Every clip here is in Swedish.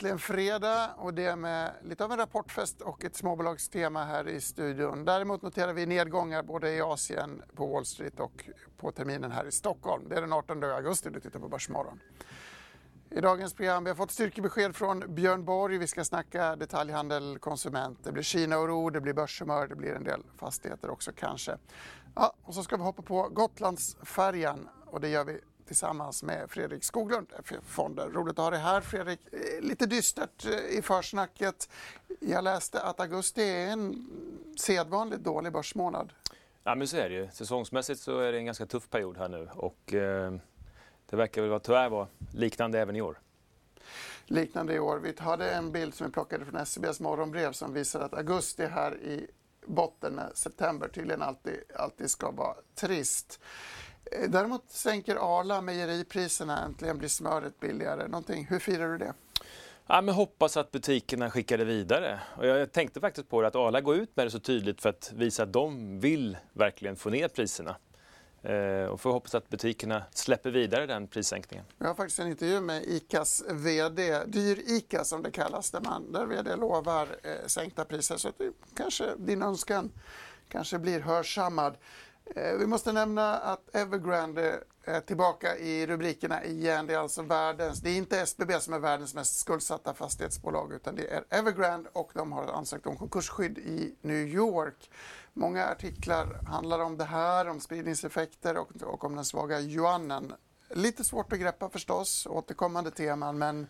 Äntligen fredag och det med lite av en rapportfest och ett småbolagstema här i studion. Däremot noterar vi nedgångar både i Asien, på Wall Street och på terminen här i Stockholm. Det är den 18 augusti du tittar på Börsmorgon. I dagens program vi har fått styrkebesked från Björn Borg. Vi ska snacka detaljhandel, konsument. Det blir Kina-oro, det blir börshumör, det blir en del fastigheter också kanske. Ja, och så ska vi hoppa på Gotlandsfärjan och det gör vi tillsammans med Fredrik Skoglund, Fonder. Roligt att ha dig här Fredrik. Eh, lite dystert eh, i försnacket. Jag läste att augusti är en sedvanligt dålig börsmånad. Ja men så är det ju. Säsongsmässigt så är det en ganska tuff period här nu och eh, det verkar väl tyvärr vara liknande även i år. Liknande i år. Vi hade en bild som vi plockade från SCBs morgonbrev som visar att augusti här i botten när september tydligen alltid, alltid ska vara trist. Eh, däremot sänker Arla mejeripriserna, äntligen blir smöret billigare. Någonting. Hur firar du det? Ja, men hoppas att butikerna skickar det vidare. Och jag tänkte faktiskt på det att Arla går ut med det så tydligt för att visa att de vill verkligen få ner priserna. Eh, och får hoppas att butikerna släpper vidare den prissänkningen. Jag har faktiskt en intervju med ICAs VD, Dyr ICA som det kallas, där, man, där VD lovar eh, sänkta priser. Så att det, kanske din önskan kanske blir hörsammad. Eh, vi måste nämna att Evergrande är tillbaka i rubrikerna igen. Det är alltså världens, det är inte SBB som är världens mest skuldsatta fastighetsbolag utan det är Evergrande och de har ansökt om konkursskydd i New York. Många artiklar handlar om det här, om spridningseffekter och, och om den svaga yuanen. Lite svårt att greppa förstås, återkommande teman men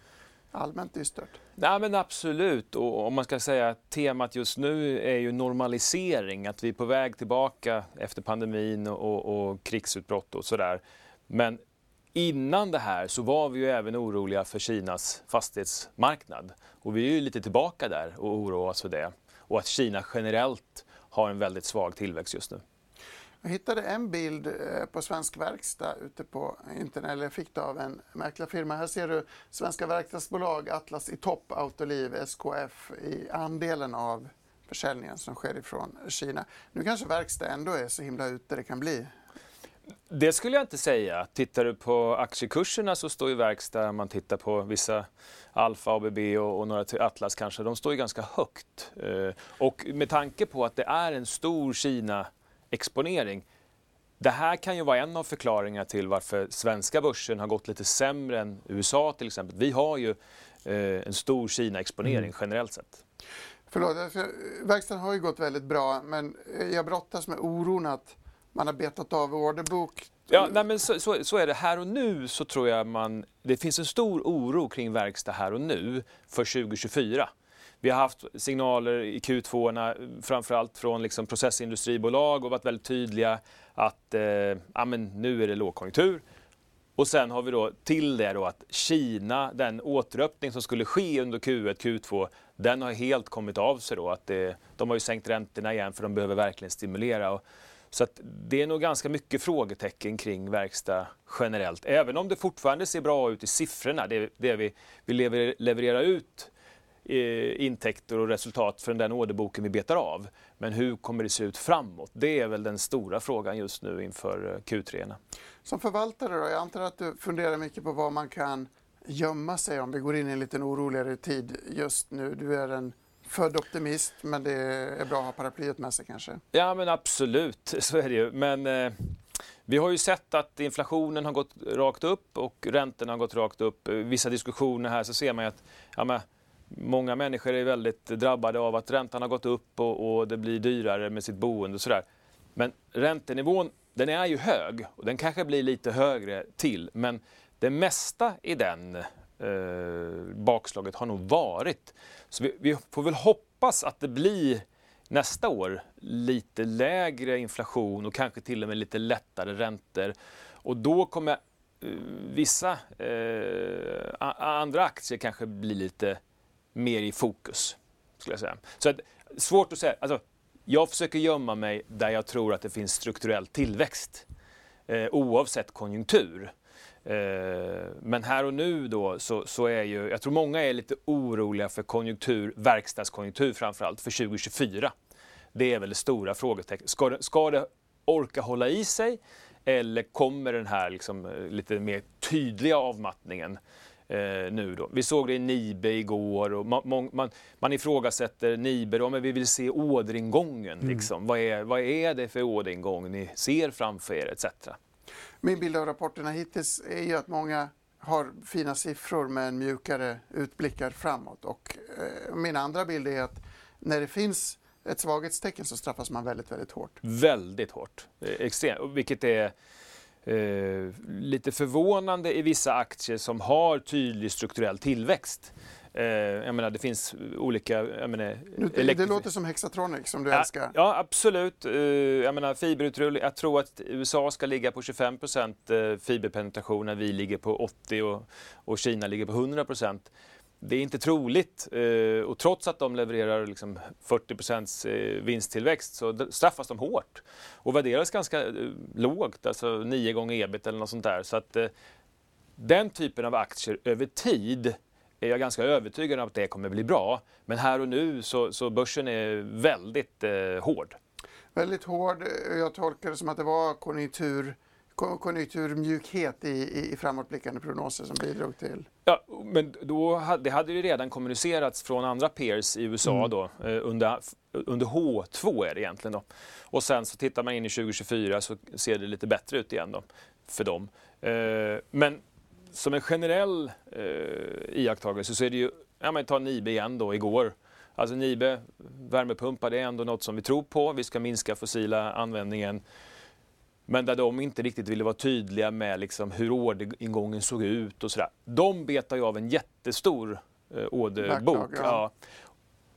allmänt dystert? Nej, men absolut. Och om man ska säga att temat just nu är ju normalisering. Att vi är på väg tillbaka efter pandemin och, och krigsutbrott och sådär. Men innan det här så var vi ju även oroliga för Kinas fastighetsmarknad. Och vi är ju lite tillbaka där och oroas för det. Och att Kina generellt har en väldigt svag tillväxt just nu. Jag hittade en bild eh, på Svensk Verkstad ute på internet, eller jag fick det av en mäklarfirma. Här ser du Svenska Verkstadsbolag, Atlas i topp, Autoliv, SKF i andelen av försäljningen som sker ifrån Kina. Nu kanske verkstad ändå är så himla ute det kan bli. Det skulle jag inte säga. Tittar du på aktiekurserna så står ju verkstad, om man tittar på vissa Alfa, ABB och, och några till Atlas kanske, de står ju ganska högt. Eh, och med tanke på att det är en stor Kina exponering. Det här kan ju vara en av förklaringarna till varför svenska börsen har gått lite sämre än USA till exempel. Vi har ju eh, en stor Kina-exponering mm. generellt sett. Förlåt, verkstaden har ju gått väldigt bra men jag brottas med oron att man har betat av orderbok. Ja, nej, men så, så, så, är det. Här och nu så tror jag man... Det finns en stor oro kring verkstad här och nu för 2024. Vi har haft signaler i Q2 framförallt från liksom processindustribolag och varit väldigt tydliga att eh, ja, men nu är det lågkonjunktur. Och sen har vi då till det då att Kina, den återöppning som skulle ske under Q1, Q2, den har helt kommit av sig då. Att det, de har ju sänkt räntorna igen för de behöver verkligen stimulera. Och, så att det är nog ganska mycket frågetecken kring verkstad generellt. Även om det fortfarande ser bra ut i siffrorna, det, det vi, vi levererar ut intäkter och resultat från den orderboken vi betar av. Men hur kommer det se ut framåt? Det är väl den stora frågan just nu inför eh, Q3. Som förvaltare då, jag antar att du funderar mycket på vad man kan gömma sig om vi går in i en lite oroligare tid just nu. Du är en född optimist, men det är bra att ha paraplyet med sig kanske? Ja, men absolut, så är det ju. Men eh, vi har ju sett att inflationen har gått rakt upp och räntorna har gått rakt upp. Vissa diskussioner här så ser man ju att ja, men, Många människor är väldigt drabbade av att räntan har gått upp och, och det blir dyrare med sitt boende och sådär. Men räntenivån, den är ju hög och den kanske blir lite högre till. Men det mesta i den eh, bakslaget har nog varit. Så vi, vi, får väl hoppas att det blir nästa år lite lägre inflation och kanske till och med lite lättare räntor. Och då kommer eh, vissa eh, andra aktier kanske bli lite mer i fokus. Skulle jag säga. Så att, svårt att säga. Alltså, jag försöker gömma mig där jag tror att det finns strukturell tillväxt eh, oavsett konjunktur. Eh, men här och nu då så, så, är ju, jag tror många är lite oroliga för konjunktur, verkstadskonjunktur framförallt för 2024. Det är väl det stora frågetecknet. Ska det, ska det orka hålla i sig eller kommer den här liksom, eh, lite mer tydliga avmattningen eh, nu då. Vi såg det i Nibe igår och man, man, man ifrågasätter Nibe då, men vi vill se orderingången. Mm. Liksom. Vad, är, vad är det för orderingång ni ser framför er etc. Min bild av rapporterna hittills är ju att många har fina siffror men mjukare utblickar framåt. Och eh, min andra bild är att när det finns ett svaghetstecken så straffas man väldigt, väldigt hårt. Väldigt hårt. Extremt. Vilket är eh, lite förvånande i vissa aktier som har tydlig strukturell tillväxt. Eh, jag menar, det finns olika... Menar, det, det låter som Hexatronic som du ja, älskar. Ja, absolut. Eh, jag menar, fiberutrullning, jag tror att USA ska ligga på 25 procent eh, fiberpenetration när vi ligger på 80 och, och Kina ligger på 100 procent. Det är inte troligt eh, och trots att de levererar liksom 40 eh, vinsttillväxt så straffas de hårt och värderas ganska eh, lågt, alltså 9 gånger ebit eller något sånt där. Så att den typen av aktier över tid är jag ganska övertygad om att det kommer bli bra. Men här och nu så, så börsen är väldigt eh, hård. Väldigt hård. Jag tolkar det som att det var konjunktur konjunkturmjukhet i, i framåtblickande prognoser som bidrog till? Ja, men då det hade ju redan kommunicerats från andra peers i USA mm. då, eh, under, under H2 är det egentligen då. Och sen så tittar man in i 2024 så ser det lite bättre ut igen då för dem. Eh, men som en generell eh, iakttagelse så är det ju, ja men ta Nibe igen då igår. Alltså Nibe, värmepumpar, det är ändå något som vi tror på. Vi ska minska fossila användningen. Men där de inte riktigt ville vara tydliga med liksom hur orderingången såg ut och sådär. De betar ju av en jättestor eh, orderbok. Ja. Ja.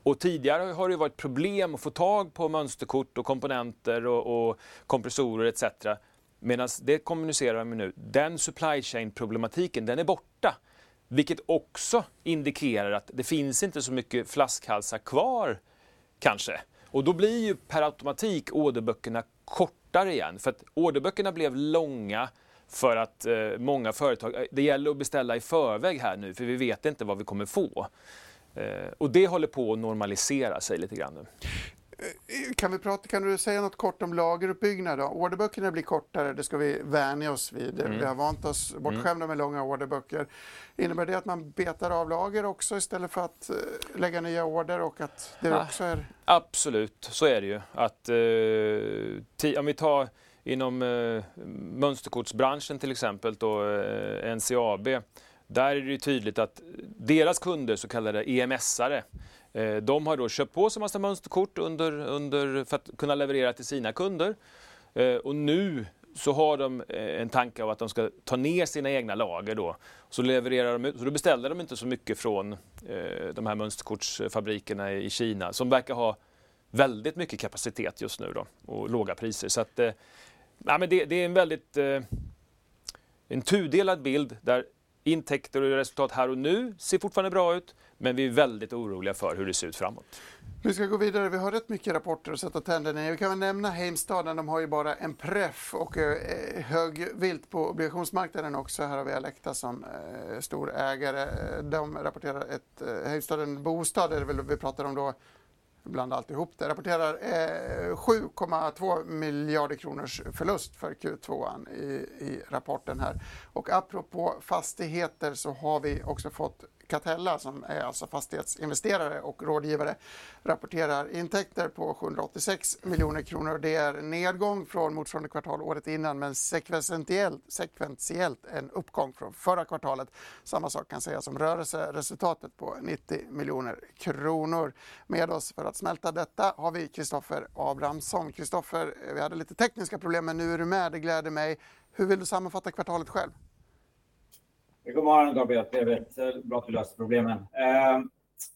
Och tidigare har det varit problem att få tag på mönsterkort och komponenter och, och kompressorer etc. Medan det kommunicerar vi nu, den supply chain problematiken den är borta. Vilket också indikerar att det finns inte så mycket flaskhalsar kvar kanske. Och då blir ju per automatik orderböckerna kortare igen. För att orderböckerna blev långa för att eh, många företag, eh, det gäller att beställa i förväg här nu för vi vet inte vad vi kommer få. Eh, och det håller på att normalisera sig lite grann nu. Eh, kan, vi prata, kan du säga något kort om lageruppbyggnad? Då? Orderböckerna blir kortare, det ska vi vänja oss vid. Mm. Vi har vant oss mm. bortskämda med långa orderböcker. Innebär det att man betar av lager också istället för att uh, lägga nya order och att det ah, också är... Absolut, så är det ju. Att, uh, om vi tar inom uh, mönsterkortsbranschen till exempel, då, uh, NCAB, där är det tydligt att deras kunder, så kallade EMS-are, Eh, Eh, de har då köpt på sig massa mönsterkort under, under, för att kunna leverera till sina kunder. Eh, och nu så har de eh, en tanke av att de ska ta ner sina egna lager då. Så, levererar de, så då beställer de inte så mycket från de här mönsterkortsfabrikerna i Kina som verkar ha väldigt mycket kapacitet just nu då, och låga priser. Så att, ja, men det, det är en väldigt en tudelad bild där intäkter och resultat här och nu ser fortfarande bra ut. Men vi är väldigt oroliga för hur det ser ut framåt. Vi ska gå vidare. Vi har rätt mycket rapporter att sätta tänderna i. Vi kan väl nämna Heimstaden. De har ju bara en preff och eh, högvilt på obligationsmarknaden också. Här har vi Alecta som eh, stor ägare. De rapporterar ett eh, Heimstaden Bostad är det väl vi pratar om då blanda alltihop det, rapporterar eh, 7,2 miljarder kronors förlust för Q2 i, i rapporten här. Och apropå fastigheter så har vi också fått Catella som är alltså fastighetsinvesterare och rådgivare rapporterar intäkter på 786 miljoner kronor. Det är nedgång från motsvarande kvartal året innan men sekventiellt, sekventiellt en uppgång från förra kvartalet. Samma sak kan sägas om rörelseresultatet på 90 miljoner kronor. Med oss för att smälta detta har vi Kristoffer Abrahamsson. Kristoffer, vi hade lite tekniska problem men nu är du med, det gläder mig. Hur vill du sammanfatta kvartalet själv? God morgon Gabriel, trevligt. Eh, bra att du löste problemen. Eh,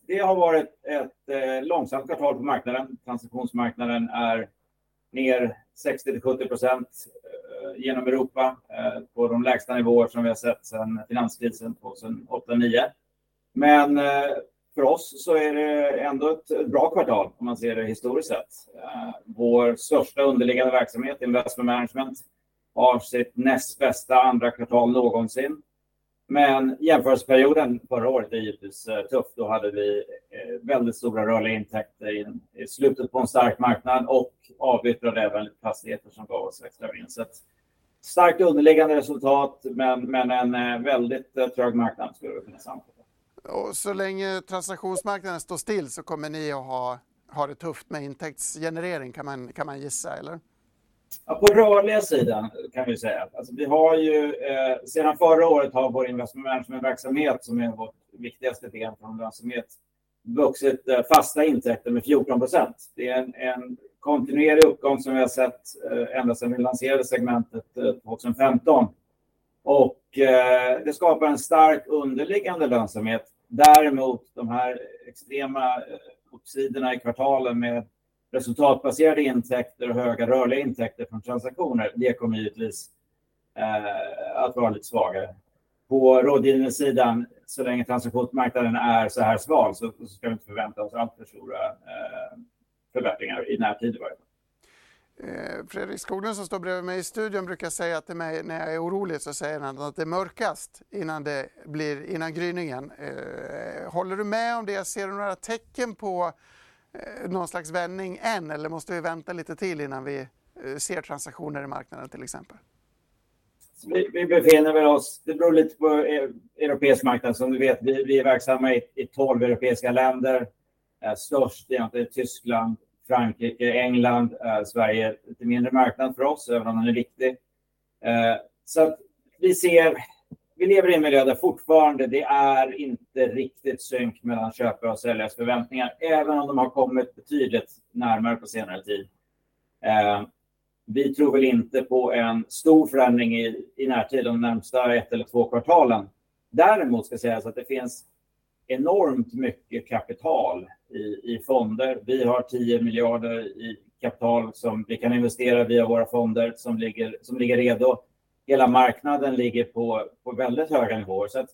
det har varit ett eh, långsamt kvartal på marknaden. Transaktionsmarknaden är ner 60 70 procent genom Europa på de lägsta nivåer som vi har sett sedan finanskrisen 2008-2009. Men för oss så är det ändå ett bra kvartal om man ser det historiskt sett. Vår största underliggande verksamhet, Investment Management, har sitt näst bästa andra kvartal någonsin. Men jämförelseperioden förra året är givetvis eh, tuff. Då hade vi eh, väldigt stora rörliga intäkter i slutet på en stark marknad och avyttrade även lite fastigheter som gav oss extra vinst. Starkt underliggande resultat, men en eh, väldigt trög marknad skulle vi kunna sammanfatta. Så länge transaktionsmarknaden står still så kommer ni att ha det tufft med intäktsgenerering, kan man gissa, eller? Ja, på rörliga sidan kan vi säga. Alltså, vi har ju eh, sedan förra året har vår investment management-verksamhet, som är vårt viktigaste ben från lönsamhet, vuxit eh, fasta intäkter med 14 procent. Det är en kontinuerlig uppgång som vi har sett eh, ända sedan vi lanserade segmentet 2015. och Det skapar en stark underliggande lönsamhet. Däremot, de här extrema uppsidorna i kvartalen med resultatbaserade intäkter och höga rörliga intäkter från transaktioner, det kommer givetvis eh, att vara lite svagare. På rådgivningssidan, så länge transaktionsmarknaden är så här sval, så ska vi inte förvänta oss alltför stora eh, förbättringar i närtid i varje fall. Eh, Fredrik Skoglund, som står bredvid mig i studion, brukar säga till mig när jag är orolig, så säger han att det är mörkast innan det blir, innan gryningen. Håller du med om det? Ser du några tecken på Eh, någon slags vändning än, eller måste vi vänta lite till innan vi eh, ser transaktioner i marknaden, till exempel? Vi befinner oss, det beror lite på eh, europeisk marknad. Som du vet, vi är verksamma i 12 europeiska länder. Störst är Tyskland, Frankrike, England. Sverige är lite mindre marknad för oss, även om den är viktig. Så att Vi ser, vi lever i en miljö där fortfarande det är inte riktigt synk mellan köpare och säljares förväntningar, även om de har kommit betydligt närmare på senare tid. Eh, vi tror väl inte på en stor förändring i närtid, de närmsta ett eller två kvartalen. Däremot ska sägas att det finns enormt mycket kapital i fonder. Vi har 10 miljarder i kapital som vi kan investera via våra fonder, som ligger redo. Hela marknaden ligger på väldigt höga nivåer. Eh,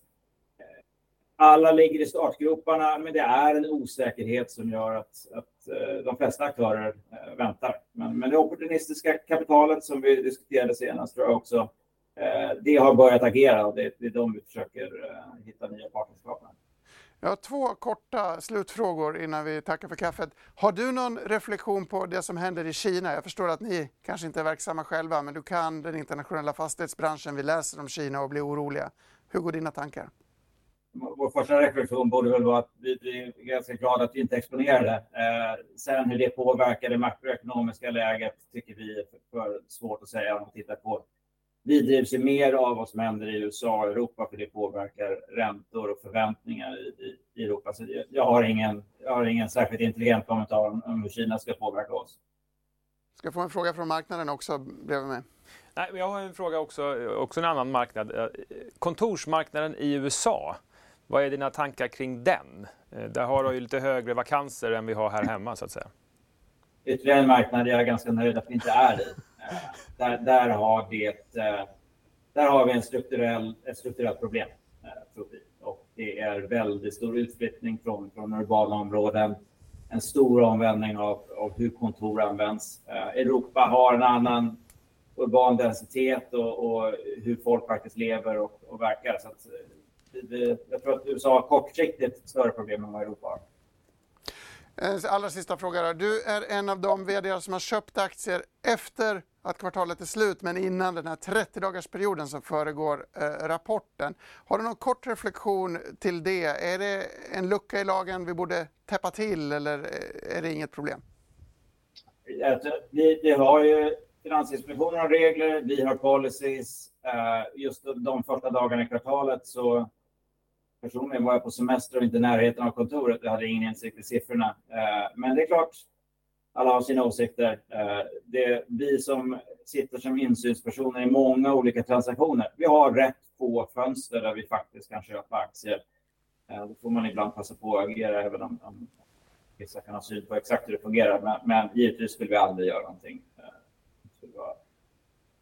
alla ligger i startgroparna, men det är en osäkerhet som gör att eh, de flesta aktörer eh, väntar. Men det opportunistiska kapitalet som vi diskuterade senast, tror jag också, det har börjat agera och det är de vi försöker hitta nya partnerskap med. Jag har två korta slutfrågor innan vi tackar för kaffet. Har du någon reflektion på det som händer i Kina? Jag förstår att ni kanske inte är verksamma själva, men du kan den internationella fastighetsbranschen. Vi läser om Kina och blir oroliga. Hur går dina tankar? Vår första reflektion borde väl vara att vi är ganska glada att vi inte är exponerade. Eh, sen hur det påverkar det makroekonomiska läget tycker vi är för svårt att säga om man tittar på. Vi drivs ju mer av vad som händer i USA och Europa, för det påverkar räntor och förväntningar i Europa. Så jag har ingen särskilt intelligent kommentar om hur Kina ska påverka oss. Ska jag få en fråga från marknaden också bredvid mig? Nej, jag har en fråga också, också en annan marknad. Kontorsmarknaden i USA, vad är dina tankar kring den? Där har du ju lite högre vakanser än vi har här hemma, så att säga. Ytterligare en marknad jag är ganska nöjd att vi inte är i. Eh, där har vi ett strukturellt problem, eh, tror vi. Det är väldigt stor utflyttning från urbana områden. En stor omvändning av hur kontor används. Eh, Europa har en annan urban densitet och hur folk faktiskt lever och verkar. Så jag tror att USA har kortsiktigt större problem än vad Europa har. Eh, allra sista fråga. Du är en av de vd:ar som har köpt aktier efter att kvartalet är slut, men innan den här 30-dagarsperioden som föregår eh, rapporten. Har du någon kort reflektion till det? Är det en lucka i lagen vi borde täppa till eller eh, är det inget problem? Vi har ju Finansinspektionen har regler, vi har policies. Just de första dagarna i kvartalet så personligen var jag på semester och inte i närheten av kontoret. Jag hade ingen insikt i siffrorna. Eh, men det är klart, alla har sina åsikter. Eh, det är vi som sitter som insynspersoner i många olika transaktioner. Vi har rätt få fönster där vi faktiskt kan köpa aktier. Eh, då får man ibland passa på att agera, även om vissa kan ha syn på exakt hur det fungerar. Men givetvis skulle vi aldrig göra någonting. Det skulle vara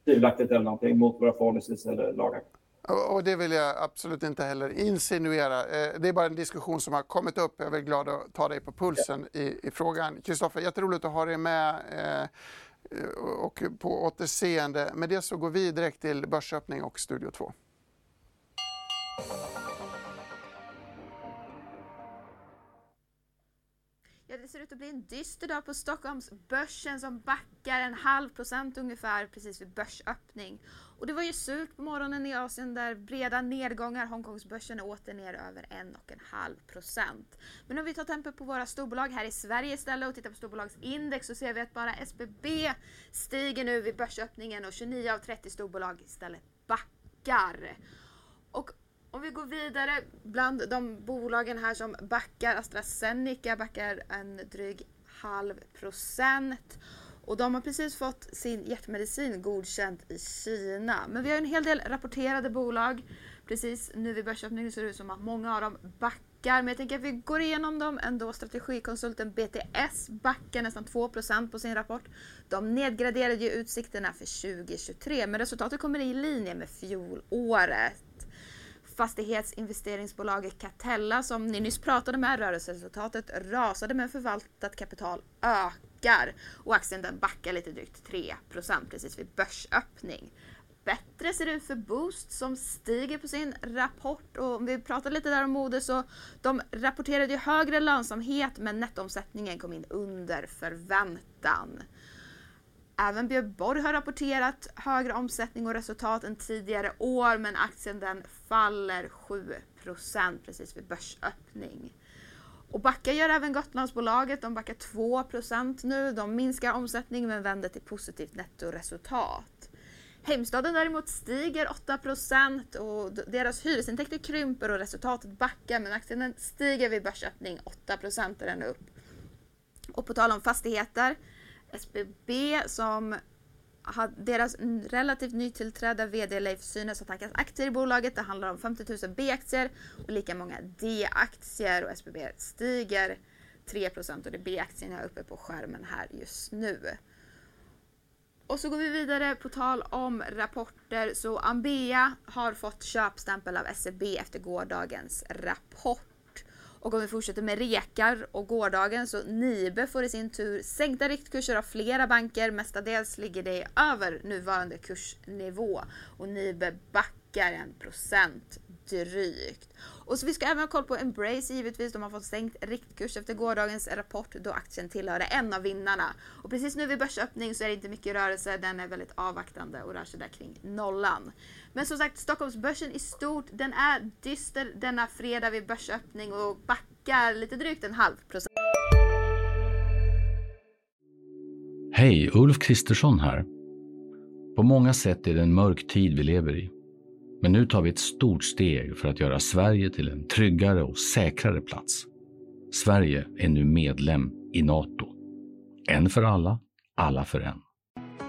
tvivelaktigt eller någonting mot våra policies eller lagar. Och det vill jag absolut inte heller insinuera. Eh, det är bara en diskussion som har kommit upp. Jag är glad att ta dig på pulsen i, i frågan. Kristoffer, jätteroligt att ha dig med eh, och på återseende. Med det så går vi direkt till börsöppning och Studio 2. Ja, det ser ut att bli en dyster dag på Stockholmsbörsen som backar en halv procent ungefär precis vid börsöppning. Och det var ju surt på morgonen i Asien där breda nedgångar. Hongkongsbörsen är åter ner över en och en halv procent. Men om vi tar tempen på våra storbolag här i Sverige istället och tittar på storbolagsindex så ser vi att bara SBB stiger nu vid börsöppningen och 29 av 30 storbolag istället backar. Och om vi går vidare bland de bolagen här som backar, AstraZeneca backar en dryg halv procent. Och de har precis fått sin hjärtmedicin godkänd i Kina. Men vi har en hel del rapporterade bolag. Precis nu vid börsöppningen ser det ut som att många av dem backar. Men jag tänker att vi går igenom dem ändå. Strategikonsulten BTS backar nästan 2% på sin rapport. De nedgraderade ju utsikterna för 2023 men resultatet kommer i linje med fjolåret fastighetsinvesteringsbolaget Catella som ni nyss pratade med. Rörelseresultatet rasade men förvaltat kapital ökar och aktien den backar lite drygt 3% precis vid börsöppning. Bättre ser det ut för Boost som stiger på sin rapport och om vi pratar lite där om mode så de rapporterade ju högre lönsamhet men nettoomsättningen kom in under förväntan. Även Björn Borg har rapporterat högre omsättning och resultat än tidigare år men aktien den faller 7% precis vid börsöppning. Och backar gör även Gotlandsbolaget. De backar 2% nu. De minskar omsättning men vänder till positivt nettoresultat. Hemstaden däremot stiger 8% och deras hyresintäkter krymper och resultatet backar men aktien stiger vid börsöppning 8 är den upp. Och på tal om fastigheter SBB som deras relativt nytillträdda VD Leif Synes har tackat aktier i bolaget. Det handlar om 50 000 B-aktier och lika många D-aktier och SBB stiger 3% och det är B-aktierna uppe på skärmen här just nu. Och så går vi vidare på tal om rapporter så Ambea har fått köpstämpel av SEB efter gårdagens rapport. Och om vi fortsätter med rekar och gårdagen så Nibe får i sin tur sänkta riktkurser av flera banker. Mestadels ligger det över nuvarande kursnivå och Nibe backar en procent drygt. Och så vi ska även ha koll på Embrace givetvis. De har fått sänkt riktkurs efter gårdagens rapport då aktien tillhörde en av vinnarna. Och precis nu vid börsöppning så är det inte mycket rörelse. Den är väldigt avvaktande och rör sig där kring nollan. Men som sagt, Stockholmsbörsen i stort, den är dyster denna fredag vid börsöppning och backar lite drygt en halv procent. Hej, Ulf Kristersson här. På många sätt är det en mörk tid vi lever i. Men nu tar vi ett stort steg för att göra Sverige till en tryggare och säkrare plats. Sverige är nu medlem i Nato. En för alla, alla för en.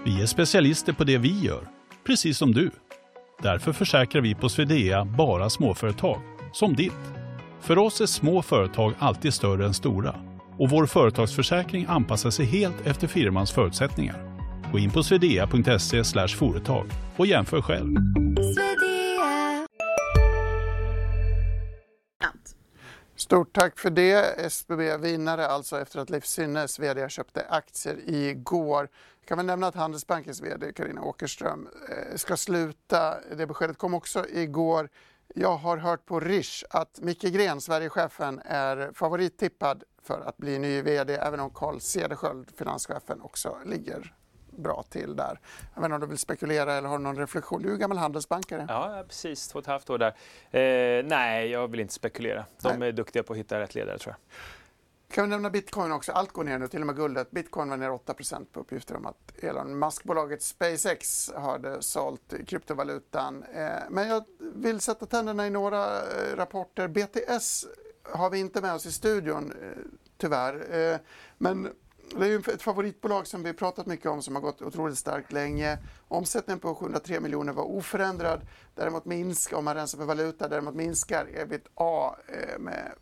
Vi är specialister på det vi gör, precis som du. Därför försäkrar vi på Swedea bara småföretag, som ditt. För oss är små företag alltid större än stora och vår företagsförsäkring anpassar sig helt efter firmans förutsättningar. Gå in på swedea.se företag och jämför själv. Stort tack för det. SBB vinnare alltså efter att Leif VD köpte aktier igår. Jag kan väl nämna att Handelsbankens VD Karina Åkerström eh, ska sluta. Det beskedet kom också igår. Jag har hört på Rish att Micke Gren, Sverigechefen, är favorittippad för att bli ny VD även om Carl Cederschiöld, finanschefen, också ligger bra till där. Jag vet inte om du vill spekulera eller har någon reflektion? Du är gammal handelsbankare. Ja, precis. Två och ett halvt år där. Eh, nej, jag vill inte spekulera. De nej. är duktiga på att hitta rätt ledare tror jag. Kan vi nämna bitcoin också? Allt går ner nu, till och med guldet. Bitcoin var ner 8% på uppgifter om att Elon Musk-bolaget SpaceX hade sålt kryptovalutan. Eh, men jag vill sätta tänderna i några eh, rapporter. BTS har vi inte med oss i studion, eh, tyvärr. Eh, men det är ju ett favoritbolag som vi pratat mycket om som har gått otroligt starkt länge. Omsättningen på 703 miljoner var oförändrad. Däremot minskar, om man rensar för valuta, däremot minskar ebitda eh, med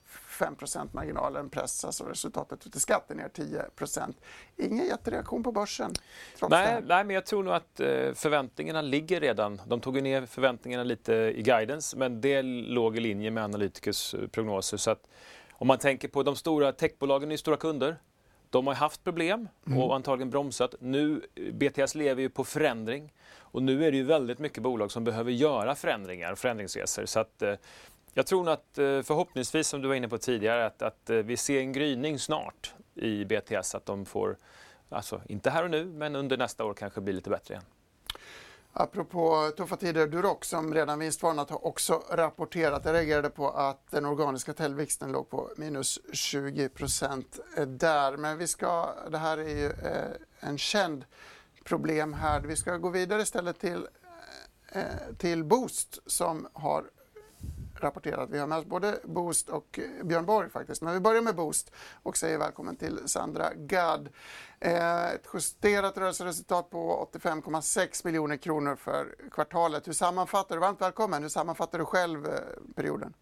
5% marginalen pressas och resultatet efter skatt är ner 10% Ingen jättereaktion på börsen? Nej, nej, men jag tror nog att eh, förväntningarna ligger redan. De tog ner förväntningarna lite i guidance, men det låg i linje med analytikers eh, prognoser. Så att om man tänker på de stora techbolagen är stora kunder. De har haft problem och mm. antagligen bromsat. Nu, BTS lever ju på förändring och nu är det ju väldigt mycket bolag som behöver göra förändringar, förändringsresor. Så att, eh, jag tror att eh, förhoppningsvis, som du var inne på tidigare, att, att eh, vi ser en gryning snart i BTS, att de får, alltså inte här och nu, men under nästa år kanske blir lite bättre igen. Apropå tuffa tider, Durox som redan vinstvarnat har också rapporterat. Jag reagerade på att den organiska tillväxten låg på minus 20% där. Men vi ska, det här är ju eh, en känd problem här. Vi ska gå vidare istället till, till Boost som har rapporterat. Vi har med oss både Boost och eh, Björn Borg faktiskt. Men vi börjar med Boost och säger välkommen till Sandra Gadd. Eh, ett justerat rörelseresultat på 85,6 miljoner kronor för kvartalet. Hur sammanfattar du, varmt välkommen, hur sammanfattar du själv eh, perioden?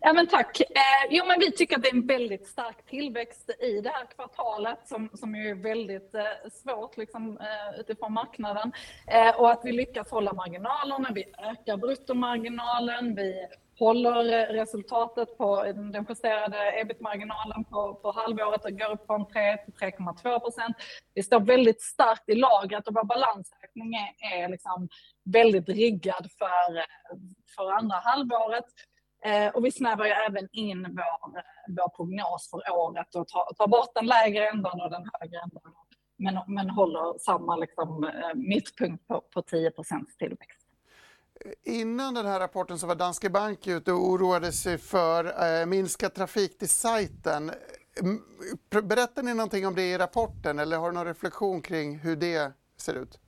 Ja, men tack. Eh, jo, men vi tycker att det är en väldigt stark tillväxt i det här kvartalet som, som är väldigt eh, svårt liksom, eh, utifrån marknaden. Eh, och att vi lyckas hålla marginalerna, vi ökar bruttomarginalen, vi håller eh, resultatet på den justerade ebit-marginalen på, på halvåret och går upp från 3 till 3,2 procent. Vi står väldigt starkt i lagret och vår balansräkning är, är liksom väldigt riggad för, eh, för andra halvåret. Eh, och vi snävar ju även in vår, eh, vår prognos för året och tar, tar bort den lägre ändan och den högre ändan. Men, men håller samma liksom, eh, mittpunkt på, på 10% tillväxt. Innan den här rapporten så var Danske Bank ute och oroade sig för eh, minskad trafik till sajten. Berättar ni någonting om det i rapporten eller har du någon reflektion kring hur det ser ut?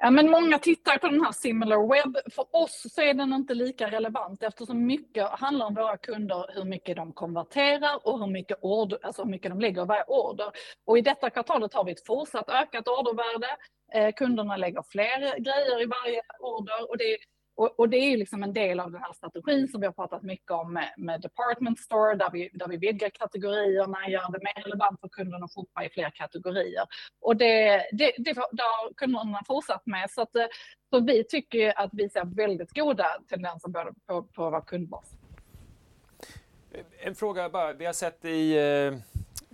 Ja, men många tittar på den här similar web. För oss så är den inte lika relevant eftersom mycket handlar om våra kunder, hur mycket de konverterar och hur mycket, order, alltså hur mycket de lägger varje order. Och i detta kvartalet har vi ett fortsatt ökat ordervärde. Eh, kunderna lägger fler grejer i varje order och det och, och, det är ju liksom en del av den här strategin som vi har pratat mycket om med, med Department Store, där vi, där vi vidgar kategorierna, gör det mer relevant för kunderna att shoppa i fler kategorier. Och det, det, det, det har kunderna fortsatt med. Så, att, eh, så vi tycker att vi ser väldigt goda tendenser både på, på vår kundbas. En fråga bara. Vi har sett i eh,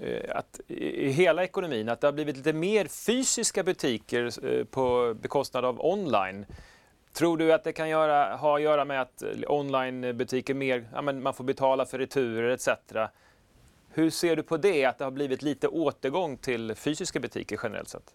eh att i hela ekonomin att det har blivit lite mer fysiska butiker eh, på bekostnad av online. Tror du att det kan göra, ha att göra med att eh, onlinebutiker mer, ja, men man får betala för returer etc. Hur ser du på det, att det har blivit lite återgång till fysiska butiker generellt sett?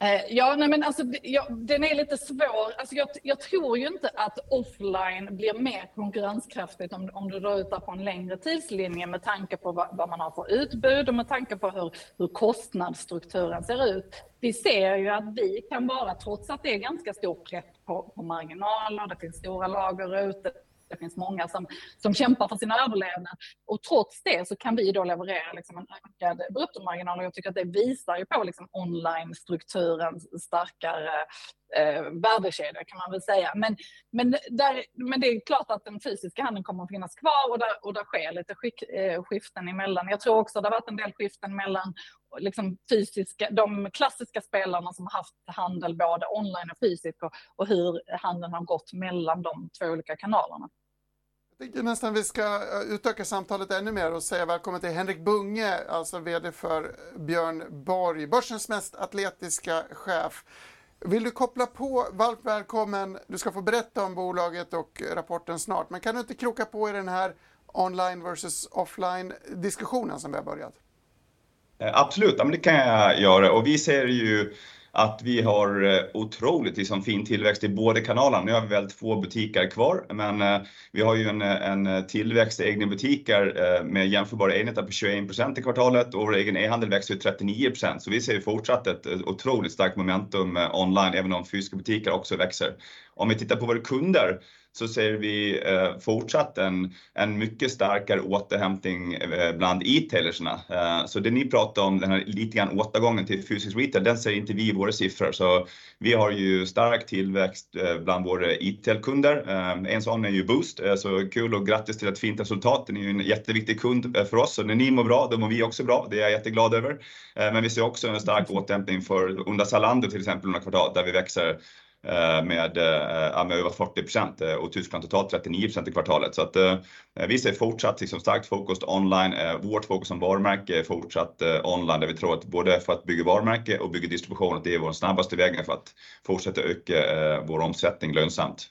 Eh, ja, nej men alltså, ja, den är lite svår. Alltså, jag, jag, tror ju inte att offline blir mer konkurrenskraftigt om, om du drar ut på en längre tidslinje med tanke på vad, vad, man har för utbud och med tanke på hur, hur kostnadsstrukturen ser ut. Vi ser ju att vi kan vara, trots att det är ganska stor press på, på marginaler, det finns stora lager ute, det finns många som, som kämpar för sin överlevnad. Och trots det så kan vi då leverera liksom en ökad bruttomarginal och jag tycker att det visar ju på liksom online-strukturens starkare eh, värdekedja kan man väl säga. Men, men, där, men det är klart att den fysiska handeln kommer att finnas kvar och där, och där sker lite skick, eh, skiften emellan. Jag tror också det har varit en del skiften mellan liksom fysiska, de klassiska spelarna som har haft handel både online och fysiskt och, och hur handeln har gått mellan de två olika kanalerna. Jag tänker nästan vi ska eh, utöka samtalet ännu mer och säga välkommen till Henrik Bunge, alltså VD för Björn Borg, börsens mest atletiska chef. Vill du koppla på, varmt välkommen, du ska få berätta om bolaget och rapporten snart, men kan du inte kroka på i den här online versus offline diskussionen som vi har börjat? Eh, absolut, ja, men det kan jag göra och vi ser ju att vi har eh, otroligt liksom, fin tillväxt i båda kanalerna. Nu har vi väldigt få butiker kvar, men eh, vi har ju en, eh, en tillväxt i egna butiker eh, med jämförbara enheter på 21% i kvartalet och vår egen e-handel växer 39% Så vi ser ju fortsatt ett otroligt starkt momentum online, även om fysiska butiker också växer. Om vi tittar på våra kunder så ser vi fortsatt en mycket starkare återhämtning bland e-tailersna. Så det ni pratar om, den här lite grann återgången till fysisk retail, den ser inte vi i våra siffror. Så vi har ju stark tillväxt bland våra e-tailkunder. En sådan är ju Boozt. Så kul och grattis till ett fint resultat. Ni är ju en jätteviktig kund för oss. Så när ni mår bra, då mår vi också bra. Det är jag jätteglad över. Men vi ser också en stark återhämtning för under Zalando till exempel under kvartalet, där vi växer med över 40% och Tyskland totalt 39% i kvartalet. Så att vi ser fortsatt liksom starkt fokus online. Vårt fokus som varumärke är fortsatt online, där vi tror att både för att bygga varumärke och bygga distribution, att det är vår snabbaste vägen för att fortsätta öka vår omsättning lönsamt.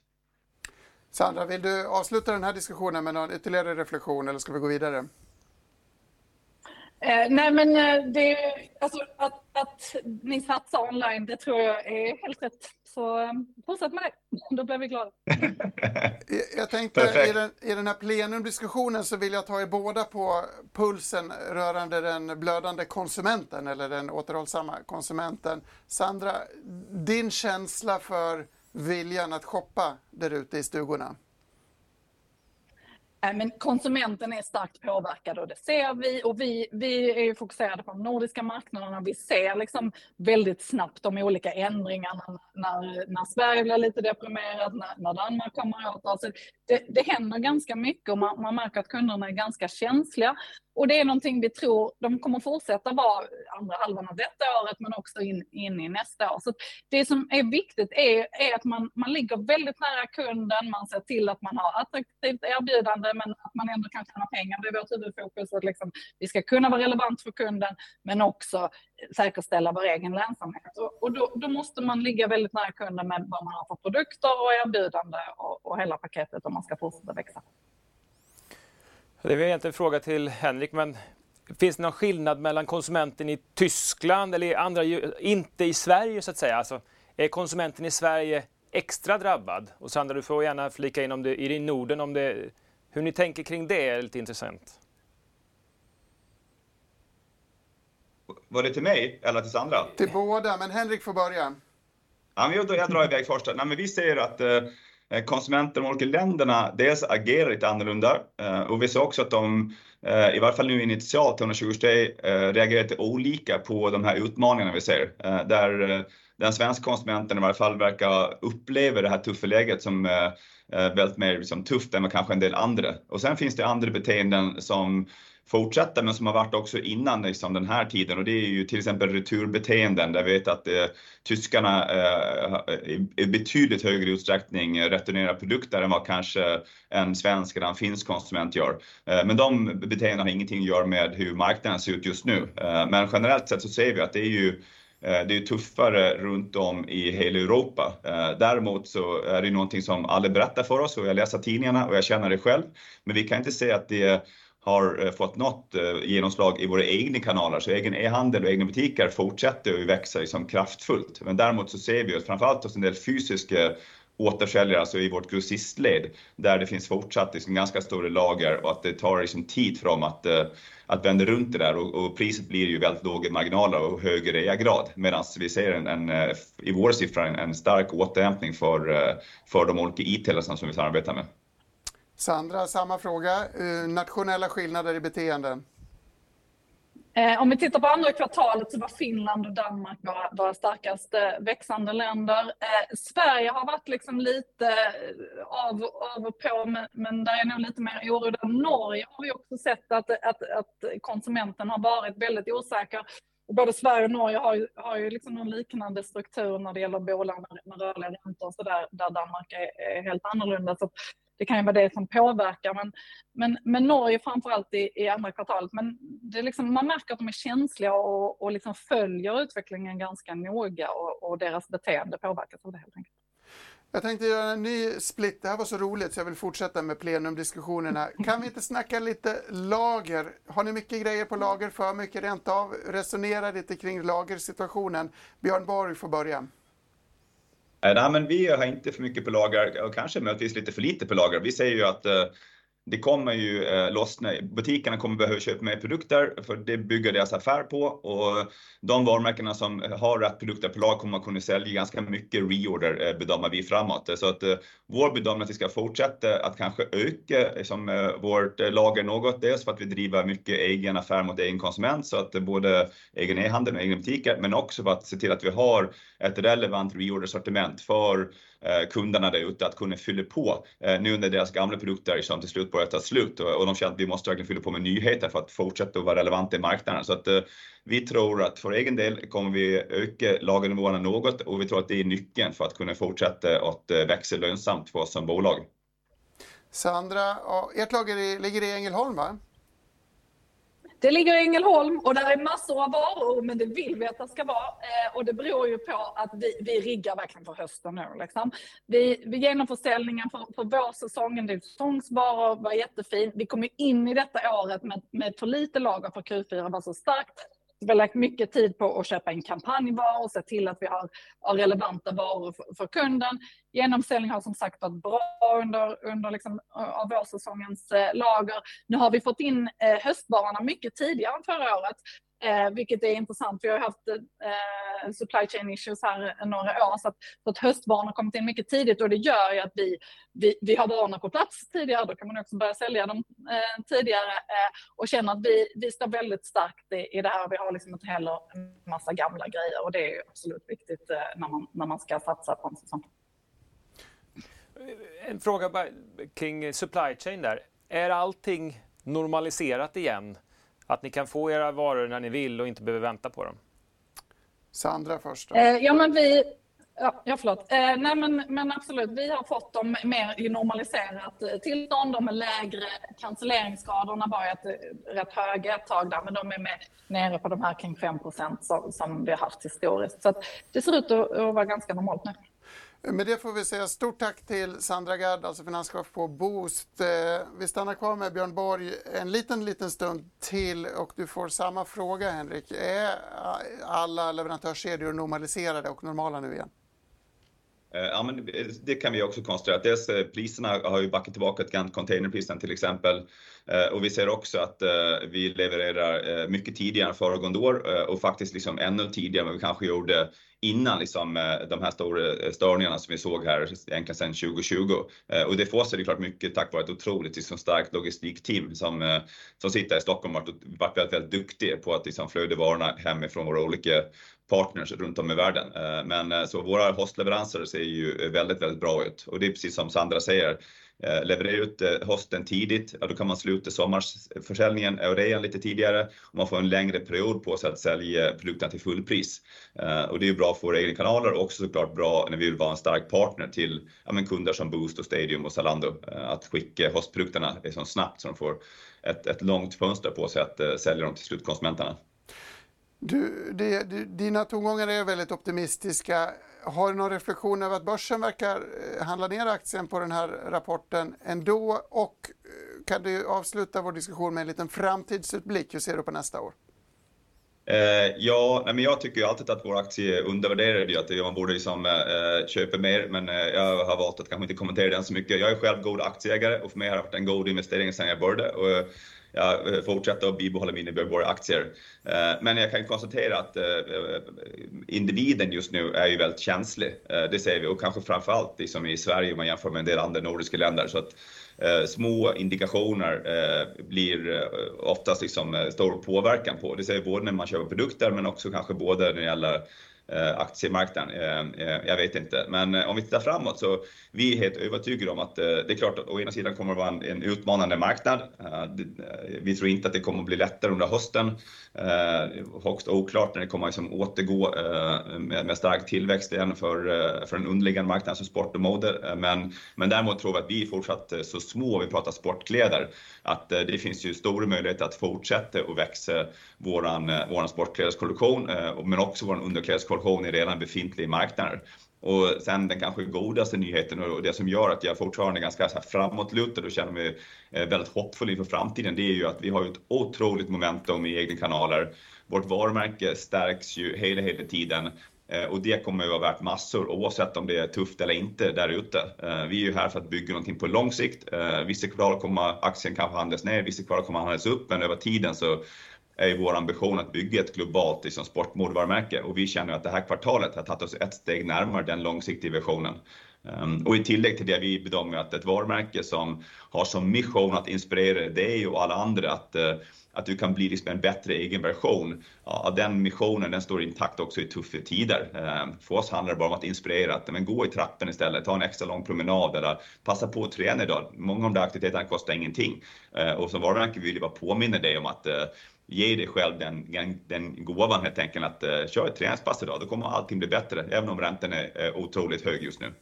Sandra, vill du avsluta den här diskussionen med någon ytterligare reflektion eller ska vi gå vidare? Nej, men det, alltså att ni satsar online, det tror jag är helt rätt. Så fortsätt med det, då blir vi glada. Jag tänkte i den här plenumdiskussionen så vill jag ta er båda på pulsen rörande den blödande konsumenten eller den återhållsamma konsumenten. Sandra, din känsla för viljan att shoppa där ute i stugorna? Eh, men konsumenten är starkt påverkad och det ser vi. Och vi är ju fokuserade på de nordiska marknaderna. Vi ser liksom väldigt snabbt de olika ändringarna när Sverige blir lite deprimerat, när Danmark kommer åt. Alltså det händer ganska mycket och man märker att kunderna är ganska känsliga. Och det är någonting vi tror de kommer fortsätta vara andra halvan av detta året, men också in i nästa år. Så det som är viktigt är att man ligger väldigt nära kunden. Man ser till att man har attraktivt erbjudande, men att man ändå kan tjäna pengar. Det är vårt huvudfokus att liksom vi ska kunna vara relevant för kunden, men också säkerställa vår egen lönsamhet. Och då måste man ligga väldigt nära kunden med vad man har för produkter och erbjudande och hela paketet om man ska fortsätta växa. Det är egentligen en fråga till Henrik, men finns det någon skillnad mellan konsumenten i Tyskland eller andra, inte i Sverige så att säga? Alltså, är konsumenten i Sverige extra drabbad? Och Sandra, du får gärna flika in om det är i Norden, om det, hur ni tänker kring det är lite intressant. Var det till mig eller till Sandra? Till båda, men Henrik får börja. Ja, men jag drar iväg först. Nej, men vi ser att konsumenter i de olika länderna dels agerar lite annorlunda. Och vi ser också att de, i varje fall nu initialt under 2023, reagerar lite olika på de här utmaningarna vi ser. Där den svenska konsumenten i varje fall verkar uppleva det här tuffa läget som väldigt mer liksom tufft än kanske en del andra. Och sen finns det andra beteenden som fortsätta men som har varit också innan liksom den här tiden. Och det är ju till exempel returbeteenden, där vi vet att eh, tyskarna eh, i betydligt högre utsträckning returnerar produkter än vad kanske en svensk eller en finsk konsument gör. Eh, men de beteendena har ingenting att göra med hur marknaden ser ut just nu. Men generellt sett så ser vi att det är ju det är tuffare runt om i hela Europa. Däremot så är det någonting som alla berättar för oss och jag läser tidningarna och jag känner det själv. Men vi kan inte säga att det har eh, fått något eh, genomslag i våra egna kanaler. Så egen e-handel och egna butiker fortsätter att växa liksom kraftfullt. Men däremot så ser vi att framför allt hos en del fysiska återförsäljare, alltså i vårt grossistled, där det finns fortsatt liksom ganska stora lager och att det tar liksom tid för dem att eh, vända runt det där. Och priset blir ju väldigt låga marginaler och högre reagrad, Medan vi ser i våra siffror en stark återhämtning för de olika e-tailersna som vi samarbetar med. Sandra, samma fråga. Eh, nationella skillnader i beteenden? Eh, om vi tittar på andra kvartalet så var Finland och Danmark våra starkaste växande länder. Eh, Sverige har varit liksom lite av och på, men där är nog lite mer oro. Norge har vi också sett att konsumenten har varit väldigt osäker. Både Sverige och Norge har ju liksom någon liknande struktur när det gäller bolån med rörliga räntor och så där Danmark är helt annorlunda. Så det kan ju vara det som påverkar. Men Norge framför allt i andra kvartalet. Men det är liksom, man märker att de är känsliga och liksom följer utvecklingen ganska noga och deras beteende påverkas av det helt enkelt. Jag tänkte göra en ny split. Det här var så roligt så jag vill fortsätta med plenumdiskussionerna. Kan vi inte snacka lite lager? Har ni mycket grejer på lager, för mycket rent av? Resonera lite kring lagersituationen. Björn Borg får börja. Eh, nej, men vi har inte för mycket på lager och kanske möjligtvis lite för lite på lager. Vi säger ju att eh, det kommer ju eh, lossna. Butikerna kommer behöva köpa mer produkter för det bygger deras affär på och de varumärkena som har rätt produkter på lag kommer att kunna sälja ganska mycket reorder eh, bedömer vi framåt. Så att eh, vår bedömning att vi ska fortsätta att kanske öka liksom, eh, vårt eh, lager något. Dels för att vi driver mycket egen affär mot egen konsument så att eh, både egen e-handel och egna butiker, men också för att se till att vi har ett relevant reorder sortiment för Eh, kunderna där ute att kunna fylla på eh, nu när deras gamla produkter som till slut börjar ta slut och de känner att vi måste verkligen fylla på med nyheter för att fortsätta att vara relevanta i marknaden. Så att eh, vi tror att för egen del kommer vi öka lagernivåerna något och vi tror att det är nyckeln för att kunna fortsätta att växa lönsamt för oss som bolag. Sandra, ert lager ligger i Ängelholm va? Det ligger i Ängelholm och där är massor av varor, men det vill vi att det ska vara. Eh, och det beror ju på att vi, vi riggar verkligen för hösten nu. Liksom. Vi, vi genomför försäljningen för, för vårsäsongen. Det är säsongsvaror, var jättefin. Vi kommer in i detta året med, med för lite lager för Q4, var så starkt vi har lagt mycket tid på att köpa in kampanjvaror och se till att vi har, har relevanta varor för, för, kunden. Genomsäljning har som sagt varit bra under, under liksom, av vårsäsongens eh, lager. Nu har vi fått in eh, höstvarorna mycket tidigare än förra året. Eh, vilket är intressant. Vi har haft eh, supply chain issues här några år så att, så att höstvarorna kommit in mycket tidigt och det gör ju att vi, vi, vi har varorna på plats tidigare. Då kan man också börja sälja dem eh, tidigare eh, och känna att vi, vi står väldigt starkt i, i det här. Vi har liksom inte heller en massa gamla grejer och det är absolut viktigt eh, när, man, när man ska satsa på en säsong. En fråga kring supply chain där. Är allting normaliserat igen? Att ni kan få era varor när ni vill och inte behöver vänta på dem? Sandra först. Eh, ja, men vi... Ja, ja förlåt. Eh, nej, men, men absolut, vi har fått dem mer i normaliserat eh, tillstånd. De är lägre. Cancelleringsskadorna var ett, eh, rätt höga ett tag där, men de är med, nere på de här kring 5 som, som vi har haft historiskt. Så det ser ut att, att vara ganska normalt nu. Med det får vi säga stort tack till Sandra Gard, alltså finanschef på Boost. Eh, vi stannar kvar med Björn Borg en liten, liten stund till och du får samma fråga Henrik. Är alla leverantörskedjor normaliserade och normala nu igen? Eh, ja, men det kan vi också konstatera. Dels eh, priserna har ju backat tillbaka till containerprisen till exempel. Eh, och vi ser också att vi levererar mycket tidigare än föregående år och faktiskt liksom ännu tidigare än vad vi kanske gjorde innan liksom, de här stora störningarna som vi såg här egentligen sedan 2020. Och det får sig det klart mycket tack vare ett otroligt liksom, starkt logistikteam som, som sitter i Stockholm och varit väldigt, väldigt duktiga på att liksom, flöda varorna hemifrån våra olika partners runt om i världen. Eh, men eh, så våra hostleveranser ser ju väldigt, väldigt bra ut och det är precis som Sandra säger. leverera levererar ut hösten tidigt, ja, då kan man sluta sommarförsäljningen och rean lite tidigare och man får en längre period på sig att sälja produkterna till fullpris. Och det är bra för våra egna kanaler och också såklart bra när vi vill vara en stark partner till ja, men kunder som Boost och Stadium och Zalando. Att skicka hostprodukterna så snabbt så de får ett, ett långt fönster på sig att sälja dem till slutkonsumenterna. Du, det, dina tongångar är väldigt optimistiska. Har du någon reflektion över att börsen verkar eh, handla ner aktien på den här rapporten ändå? Och eh, kan du avsluta vår diskussion med en liten framtidsutblick? Hur ser du på nästa år? Eh, ja, men jag tycker ju alltid att vår aktie är undervärderad, att man borde liksom, eh, köpa mer, men eh, jag har valt att kanske inte kommentera den så mycket. Jag är själv god aktieägare och för mig har det varit en god investering sedan jag började. Och, jag eh, fortsätter att bibehålla mina Björkborg-aktier. Eh, men jag kan konstatera att eh, individen just nu är ju väldigt känslig. Det ser vi och kanske framförallt liksom i Sverige om man jämför med en del andra nordiska länder. Så att, små indikationer blir oftast liksom stor påverkan på. Det ser vi både när man köper produkter men också kanske både när det gäller aktiemarknaden. Jag vet inte, men om vi tittar framåt så vi är helt övertygade om att eh, det är klart att å ena sidan kommer det vara en, en utmanande marknad. Eh, eh, vi tror inte att det kommer att bli lättare under hösten. Högst oklart när det kommer att liksom återgå med, med stark tillväxt igen för, för den underliggande marknaden som sport och mode. Men, men däremot tror vi att vi är fortsatt så små, vi pratar sportkläder, att det finns ju stora möjligheter att fortsätta och växa våran, våran sportklädeskollektion, men också vår underklädeskollektion i redan befintliga marknader. Och sen den kanske godaste nyheten och det som gör att jag fortfarande är ganska så framåtlutad och känner mig eh, väldigt hoppfull inför framtiden, det är ju att vi har ett otroligt momentum i egna kanaler. Vårt varumärke stärks ju hela, hela tiden eh, Och det kommer att vara värt massor oavsett om det är tufft eller inte där ute. Eh, vi är ju här för att bygga någonting på lång sikt. Vissa kvartal kommer aktien kanske handlas ner, vissa kvartal kommer handlas upp, men över tiden så är ju vår ambition att bygga ett globalt liksom, sportmodevarumärke och vi känner att det här kvartalet har tagit oss ett steg närmare den långsiktiga visionen. Ehm, och i tillägg till det, vi bedömer att ett varumärke som har som mission att inspirera dig och alla andra att eh, att du kan bli liksom en bättre egen version. Ja, den missionen, den står intakt också i tuffa tider. Ehm, för oss handlar det bara om att inspirera, att men gå i trappen istället, ta en extra lång promenad eller passa på att träna idag. Många av de där aktiviteterna kostar ingenting. Ehm, och som varumärke vill vi bara påminna dig om att eh, ge dig själv den, den, den gåvan helt enkelt att uh, köra ett träningspass idag, då kommer allting bli bättre, även om räntan är uh, otroligt hög just nu.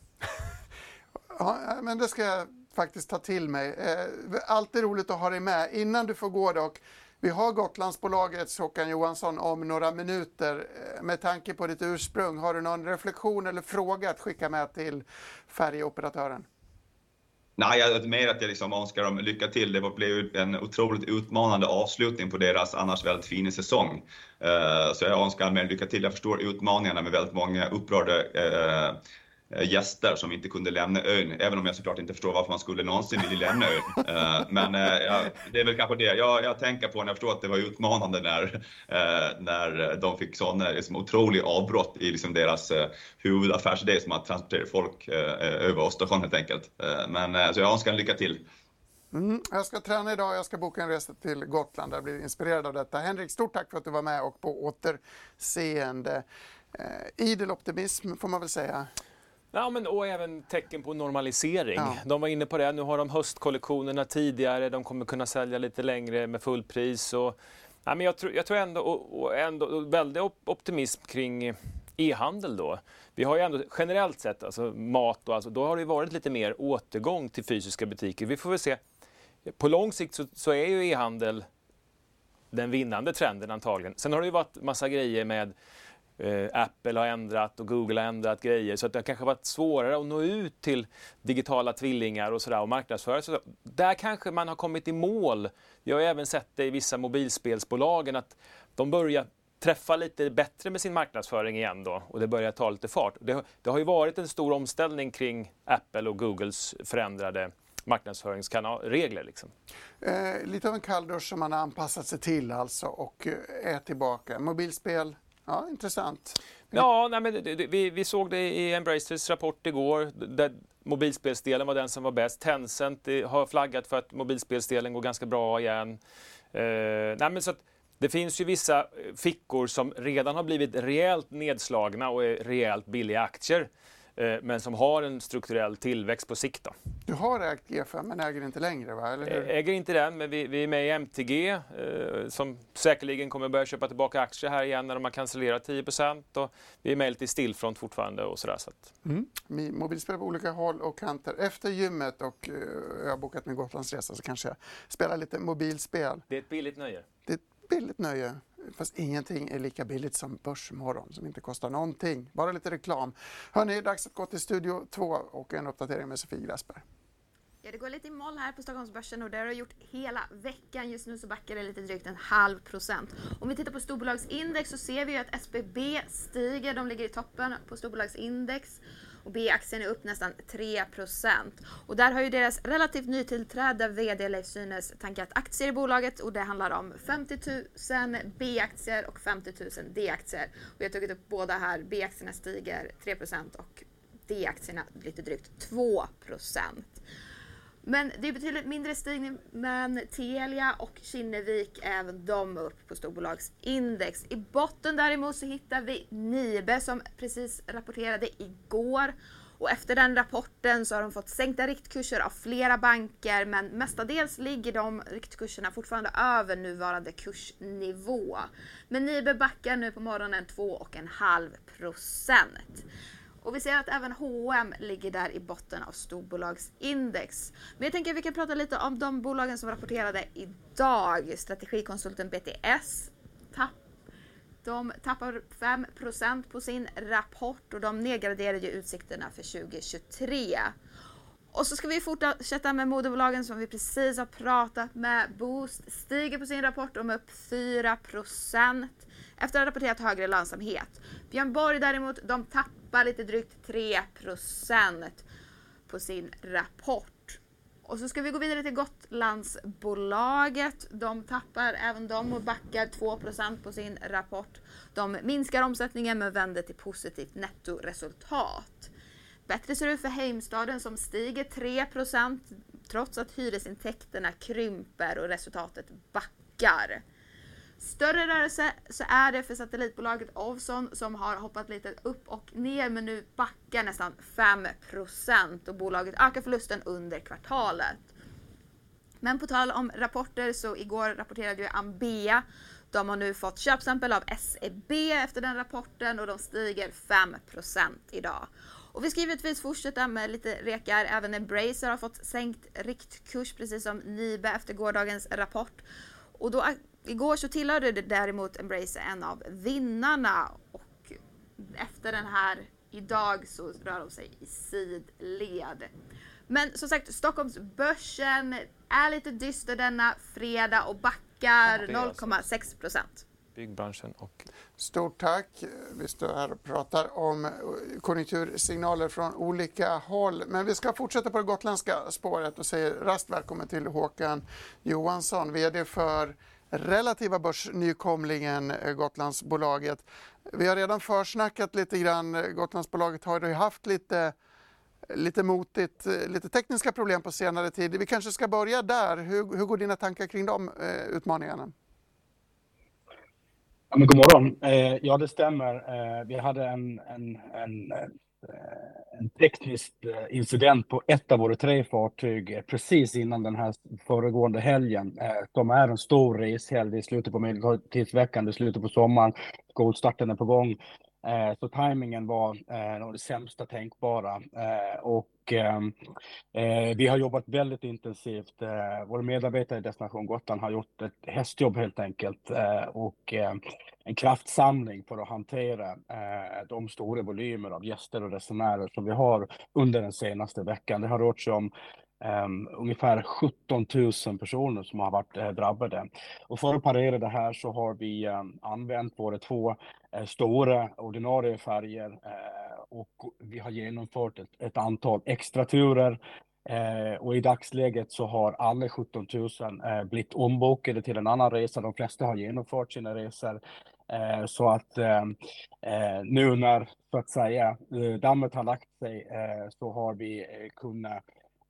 ja, eh, men det ska jag faktiskt ta till mig. Uh, alltid roligt att ha dig med. Innan du får gå dock, vi har Gotlandsbolagets Håkan Johansson om några minuter. Eh, med tanke på ditt ursprung, har du någon reflektion eller fråga att skicka med till färjeoperatören? Nej, jag, mer att jag liksom önskar dem lycka till. Det blev en otroligt utmanande avslutning på deras annars väldigt fina säsong. Eh, så jag önskar dem lycka till. Jag förstår utmaningarna med väldigt många upprörda eh, gäster som inte kunde lämna ön, även om jag såklart inte förstår varför man skulle någonsin vilja lämna ön. Eh, men eh, ja, det är väl kanske det jag, jag tänker på när jag förstår att det var utmanande när, när de fick sådana liksom, otroliga avbrott i liksom, deras huvudaffärsidé som att transportera folk över Östersjön helt enkelt. Men så jag önskar lycka till. Mm, jag ska träna idag, jag ska boka en resa till Gotland. Jag blir inspirerad av detta. Henrik, stort tack för att du var med och på återseende. Eh, idel optimism får man väl säga. Ja, men, och även tecken på normalisering. Ja. De var inne på det, nu har de höstkollektionerna tidigare, de kommer kunna sälja lite längre med fullpris. Och, ja, men jag, tror, jag tror ändå, och, och ändå väldigt optimism kring e-handel då. Vi har ju ändå generellt sett, alltså mat och alltså, då har det varit lite mer återgång till fysiska butiker. Vi får väl se. På lång sikt så, så är ju e-handel den vinnande trenden antagligen. Sen har det ju varit massa grejer med Eh, Apple har ändrat och Google har ändrat grejer så att det har kanske varit svårare att nå ut till digitala tvillingar och sådär och marknadsföra sig. Där kanske man har kommit i mål. Jag har även sett det i vissa mobilspelsbolagen att de börjar träffa lite bättre med sin marknadsföring igen då och det börjar ta lite fart. Det, det har ju varit en stor omställning kring Apple och Googles förändrade marknadsföringsregler. Liksom. Eh, lite av en kalldusch som man har anpassat sig till alltså och eh, är tillbaka. Mobilspel, Ja, intressant. Ja, nej, men det, det, vi, vi såg det i Embracers rapport igår. Där mobilspelsdelen var den som var bäst. Tencent har flaggat för att mobilspelsdelen går ganska bra igen. Eh, nej, men så att, det finns ju vissa eh, fickor som redan har blivit rejält nedslagna och är rejält billiga aktier. Eh, men som har en strukturell tillväxt på sikt. Då. Du har ägt G5 men äger inte längre va? Eller hur? Äger inte den, men vi, vi är med i MTG eh, som säkerligen kommer börja köpa tillbaka aktier här igen när de har cancellerat 10 och Vi är med lite i Stillfront fortfarande och sådär. Så att... mm. Mobilspel på olika håll och kanter. Efter gymmet och eh, jag har bokat min Gotlandsresa så kanske jag spelar lite mobilspel. Det är ett billigt nöje. Det är ett billigt nöje. Fast ingenting är lika billigt som Börsmorgon som inte kostar någonting. Bara lite reklam. Hörni, dags att gå till Studio 2 och en uppdatering med Sofie Grasberg. Ja, det går lite i moll här på Stockholmsbörsen och det har det gjort hela veckan. Just nu så backar det lite drygt en halv procent. Om vi tittar på storbolagsindex så ser vi att SBB stiger. De ligger i toppen på storbolagsindex och B-aktien är upp nästan 3 Och där har ju deras relativt nytillträdda VD Leif Synes tankat aktier i bolaget och det handlar om 50 000 B-aktier och 50 000 D-aktier. Och jag har tagit upp båda här. B-aktierna stiger 3% och D-aktierna lite drygt 2 men det är betydligt mindre stigning, men Telia och Kinnevik, även de upp på storbolagsindex. I botten däremot så hittar vi Nibe som precis rapporterade igår. Och efter den rapporten så har de fått sänkta riktkurser av flera banker men mestadels ligger de riktkurserna fortfarande över nuvarande kursnivå. Men Nibe backar nu på morgonen 2,5 procent. Och vi ser att även H&M ligger där i botten av storbolagsindex. Men jag tänker att vi kan prata lite om de bolagen som rapporterade idag. Strategikonsulten BTS tapp, de tappar 5% på sin rapport och de nedgraderade utsikterna för 2023. Och så ska vi fortsätta med moderbolagen som vi precis har pratat med. Boost stiger på sin rapport de är upp 4 efter att ha rapporterat högre lönsamhet. Björn Borg däremot, de tappar lite drygt 3% på sin rapport. Och så ska vi gå vidare till Gotlandsbolaget. De tappar även de och backar 2% på sin rapport. De minskar omsättningen men vänder till positivt nettoresultat. Bättre ser det ut för Heimstaden som stiger 3% trots att hyresintäkterna krymper och resultatet backar. Större rörelse så är det för satellitbolaget Ovzon som har hoppat lite upp och ner men nu backar nästan 5% och bolaget ökar förlusten under kvartalet. Men på tal om rapporter så igår rapporterade ju Ambea. De har nu fått köpstämpel av SEB efter den rapporten och de stiger 5% idag. Och vi ska givetvis fortsätta med lite rekar. Även Embracer har fått sänkt riktkurs precis som Nibe efter gårdagens rapport. Och då, igår så tillhörde det däremot Embracer en av vinnarna och efter den här idag så rör de sig i sidled. Men som sagt, Stockholmsbörsen är lite dyster denna fredag och backar 0,6 procent byggbranschen. Och... Stort tack. Vi står här och pratar om konjunktursignaler från olika håll. Men vi ska fortsätta på det gotländska spåret och säger rast välkommen till Håkan Johansson, VD för relativa börsnykomlingen eh, Gotlandsbolaget. Vi har redan försnackat lite grann. Gotlandsbolaget har ju haft lite lite motigt, eh, lite tekniska problem på senare tid. Vi kanske ska börja där. Hur, hur går dina tankar kring de eh, utmaningarna? Ja, men god morgon. Eh, ja, det stämmer. Eh, vi hade en, en, en, eh, Eh, en teknisk eh, incident på ett av våra tre fartyg eh, precis innan den här föregående helgen. Som är en stor reshelg. i slutet på medeltidsveckan, det är slutet på sommaren. Skolstarten är på gång. Eh, så timingen var eh, det sämsta tänkbara. Eh, och eh, eh, vi har jobbat väldigt intensivt. Eh, Våra medarbetare i Destination Gotland har gjort ett hästjobb helt enkelt och en kraftsamling för att hantera de stora volymer av gäster och resenärer som vi har under den senaste veckan. Det har rört sig om Um, ungefär 17 000 personer som har varit uh, drabbade. Och för att parera det här så har vi um, använt våra två uh, stora ordinarie färger uh, och vi har genomfört ett, ett antal extra turer. och i dagsläget så har alla 17 000 blivit ombokade till en annan resa. De flesta har genomfört sina resor. så att ehm, nu när så att säga dammet har lagt sig så har vi kunnat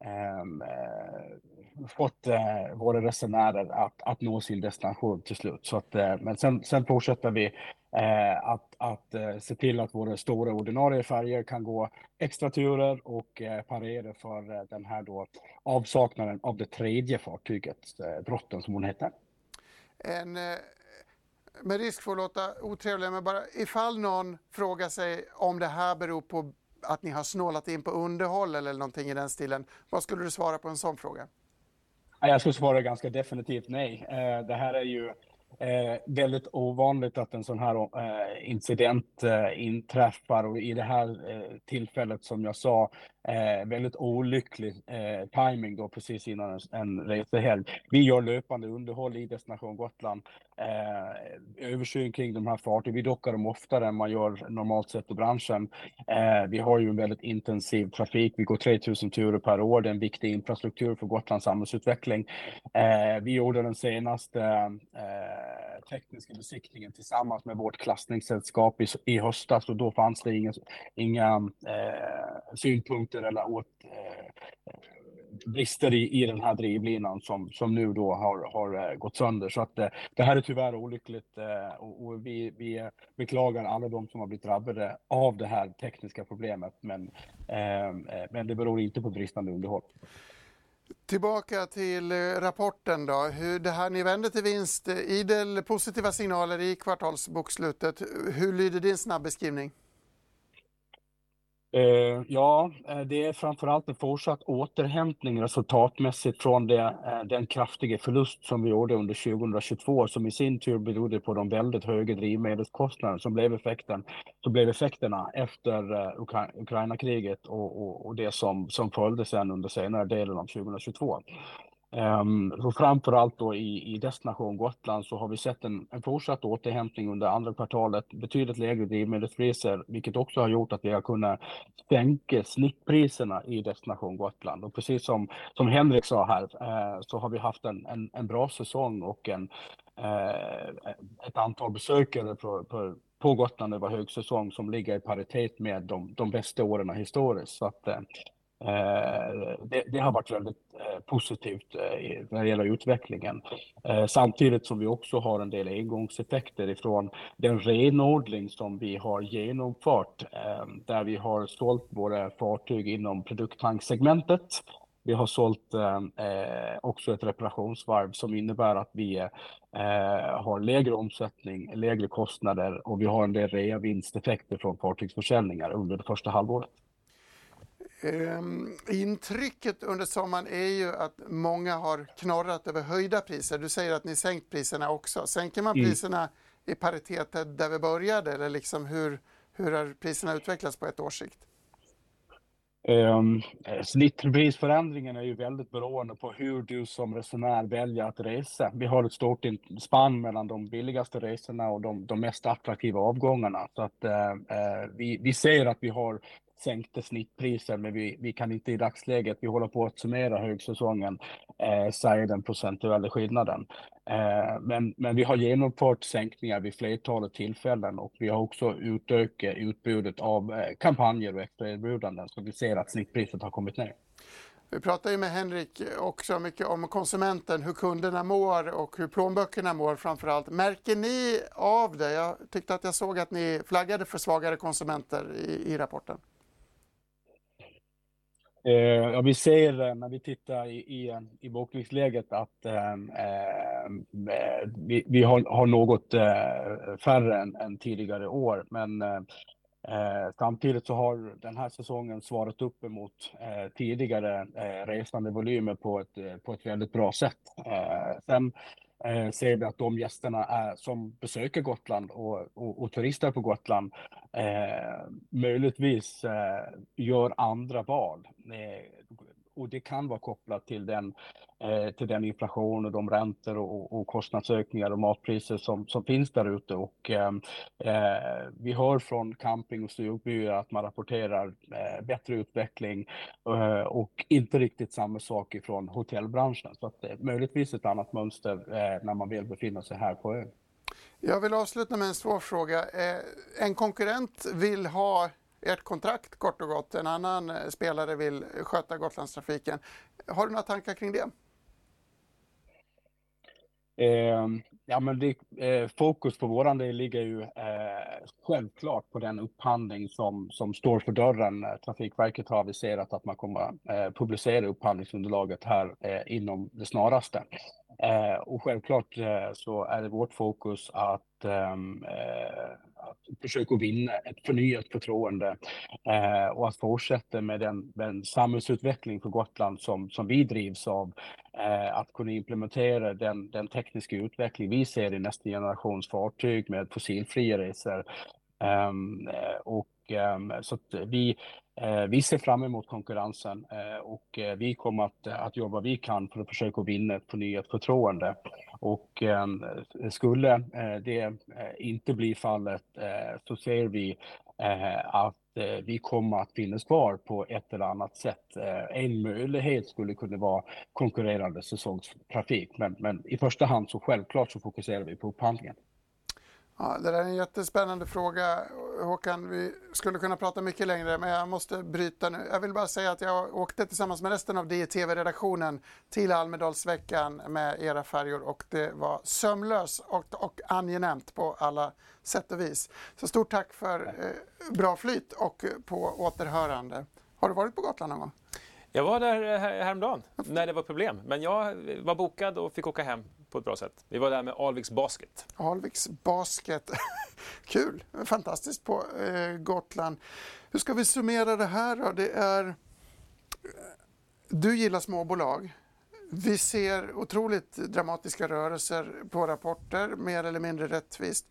Ehm, eh, fått eh, våra resenärer att, att nå sin destination till slut. Så att, eh, men sen, sen fortsätter vi eh, att, att eh, se till att våra stora ordinarie färger kan gå extra turer och eh, parera för eh, den här då avsaknaden av det tredje fartyget, eh, Drotten som hon heter. En, med risk för att låta otrevlig, men bara ifall någon frågar sig om det här beror på att ni har snålat in på underhåll eller någonting i den stilen. Vad skulle du svara på en sån fråga? Jag skulle svara ganska definitivt nej. Eh, det här är ju eh, väldigt ovanligt att en sån här eh, incident inträffar och i det här tillfället som jag sa Eh, väldigt olycklig eh, timing då precis innan en, en resehelg. Vi gör löpande underhåll i Destination Gotland. Eh, översyn kring de här fartygen. Vi dockar dem oftare än man gör normalt sett i branschen. Eh, vi har ju en väldigt intensiv trafik. Vi går 3000 turer per år. Det är en viktig infrastruktur för Gotlands samhällsutveckling. Eh, vi gjorde den senaste eh, tekniska besiktningen tillsammans med vårt klassningssällskap i, i höstas och då fanns det inga, inga eh, synpunkter strukturella eller åt eh, brister i, i den här drivlinan som, som nu då har, har eh, gått sönder. Så att eh, det här är tyvärr olyckligt eh, och, och, vi, vi beklagar alla de som har blivit drabbade av det här tekniska problemet. Men, ehm, eh, men det beror inte på bristande underhåll. Tillbaka till eh, rapporten då. Hur det här, ni vänder till vinst, eh, idel positiva signaler i kvartalsbokslutet. Hur lyder din snabbeskrivning? Eh, ja, eh, det är framförallt en fortsatt återhämtning resultatmässigt från det, eh, den kraftiga förlust som vi gjorde under 2022 som i sin tur berodde på de väldigt höga drivmedelskostnaderna som blev effekten, som blev effekterna efter Ukra Ukraina-kriget och, och, och, det som, som följde sen under senare delen av 2022. Um, så framförallt då i, i destination Gotland så har vi sett en, en fortsatt återhämtning under andra kvartalet, betydligt lägre drivmedelspriser, vilket också har gjort att vi har kunnat sänka snittpriserna i destination Gotland. Och precis som, som Henrik sa här uh, så har vi haft en, en, en bra säsong och en, uh, ett antal besökare på, på, på Gotland över högsäsong som ligger i paritet med de, de bästa åren historiskt. Så att, uh, Eh, Eh, det, det, har varit väldigt eh, positivt eh, när det gäller utvecklingen. Samtidigt som vi också har en del engångseffekter ifrån den renodling som vi har genomfört, där vi har sålt våra fartyg inom produkttankssegmentet. Vi har sålt också ett reparationsvarv som innebär att vi har lägre omsättning, lägre kostnader och vi har en del reavinsteffekter från fartygsförsäljningar under det första halvåret. Um, intrycket under sommaren är ju att många har knorrat över höjda priser. Du säger att ni sänkt priserna också. Sänker man mm. priserna i paritet där vi började eller liksom hur, hur har priserna utvecklats på ett års sikt? Um, snittprisförändringen är ju väldigt beroende på hur du som resenär väljer att resa. Vi har ett stort spann mellan de billigaste resorna och de, de mest attraktiva avgångarna. Så att, uh, vi, vi ser att vi har sänkte snittpriser, men vi, vi kan inte i dagsläget, vi håller på att summera högsäsongen, eh, säga den procentuella skillnaden. Eh, men, men vi har genomfört sänkningar vid flertalet tillfällen och vi har också utökat utbudet av eh, kampanjer och extraerbjudanden. så vi ser att snittpriset har kommit ner. Vi pratar ju med Henrik också mycket om konsumenten, hur kunderna mår och hur plånböckerna mår framför allt. Märker ni av det? Jag tyckte att jag såg att ni flaggade för svagare konsumenter i, i rapporten. Eh, ja, vi ser när vi tittar i, i, i bokningsläget att eh, eh, eh, vi, vi har, har, något eh, färre än, än, tidigare år. Men eh, eh, samtidigt så har den här säsongen svarat upp emot eh, tidigare eh, resande volymer på ett, på ett väldigt bra sätt. sen eh, ser vi att de gästerna är, som besöker Gotland och, och, och turister på Gotland eh, möjligtvis eh, gör andra val. Eh, och det kan vara kopplat till den, eh, Eh, till den inflation och de räntor och, och kostnadsökningar och matpriser som, som finns där ute. Och, ehm, eh, vi hör från camping och stugbyar att man rapporterar eh, bättre utveckling eh, och inte riktigt samma sak ifrån hotellbranschen. Så att det är möjligtvis ett annat mönster eh, när man väl befinner sig här på ön. Jag vill avsluta med en svår fråga. Eh, en konkurrent vill ha ert kontrakt kort och gott. En annan spelare vill sköta Gotlandstrafiken. Har du några tankar kring det? Eh, ja, men det, eh, fokus på våran del ligger ju eh, självklart på den upphandling som, som står för dörren. Eh, Trafikverket har aviserat att man kommer eh, publicera upphandlingsunderlaget här eh, inom det snaraste. Eh, och självklart eh, så är det vårt fokus att ehm, eh, att försöka vinna ett förnyat förtroende eh, och att fortsätta med den, den samhällsutveckling på Gotland som, som vi drivs av. Eh, att kunna implementera den, den tekniska utveckling vi ser i nästa generations fartyg med fossilfria resor. Ehm, eh, och ehm, så att vi, Eh, vi ser fram emot konkurrensen eh, och eh, vi kommer att, att jobba vi kan för att försöka vinna ett förnyat förtroende. Och skulle det inte bli fallet så ser vi att vi kommer att finnas kvar på ett eller annat sätt. En möjlighet skulle kunna vara konkurrerande säsongstrafik, men, men i första hand så självklart så fokuserar vi på upphandlingen. Ja, det där är en jättespännande fråga Håkan. Vi skulle kunna prata mycket längre men jag måste bryta nu. Jag vill bara säga att jag åkte tillsammans med resten av DTV-redaktionen till Almedalsveckan med era färjor och det var sömlöst och, och angenämt på alla sätt och vis. Så stort tack för eh, bra flyt och på återhörande. Har du varit på Gotland någon gång? Jag var där häromdagen när det var problem, men jag var bokad och fick åka hem på ett bra sätt. Vi var där med Alviks Basket. Alviks Basket. Kul, fantastiskt på eh, Gotland. Hur ska vi summera det här då? Det är... Du gillar småbolag. Vi ser otroligt dramatiska rörelser på rapporter, mer eller mindre rättvist.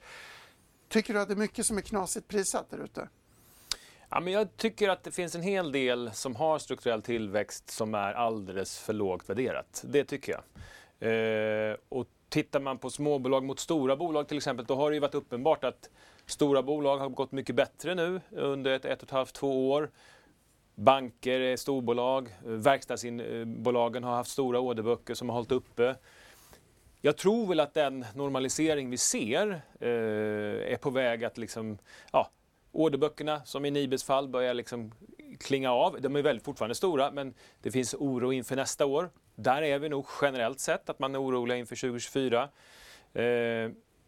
Tycker du att det är mycket som är knasigt prissatt där ute? Ja, men jag tycker att det finns en hel del som har strukturell tillväxt som är alldeles för lågt värderat. Det tycker jag. Eh, och tittar man på småbolag mot stora bolag till exempel, då har det ju varit uppenbart att stora bolag har gått mycket bättre nu under ett, ett och ett halvt, två år. Banker är storbolag, eh, verkstadsbolagen har haft stora orderböcker som har hållit uppe. Jag tror väl att den normalisering vi ser eh, är på väg att liksom, ja, orderböckerna som i Nibes fall börjar liksom klinga av. De är väldigt fortfarande stora men det finns oro inför nästa år. Där är vi nog generellt sett att man är orolig inför 2024. Eh,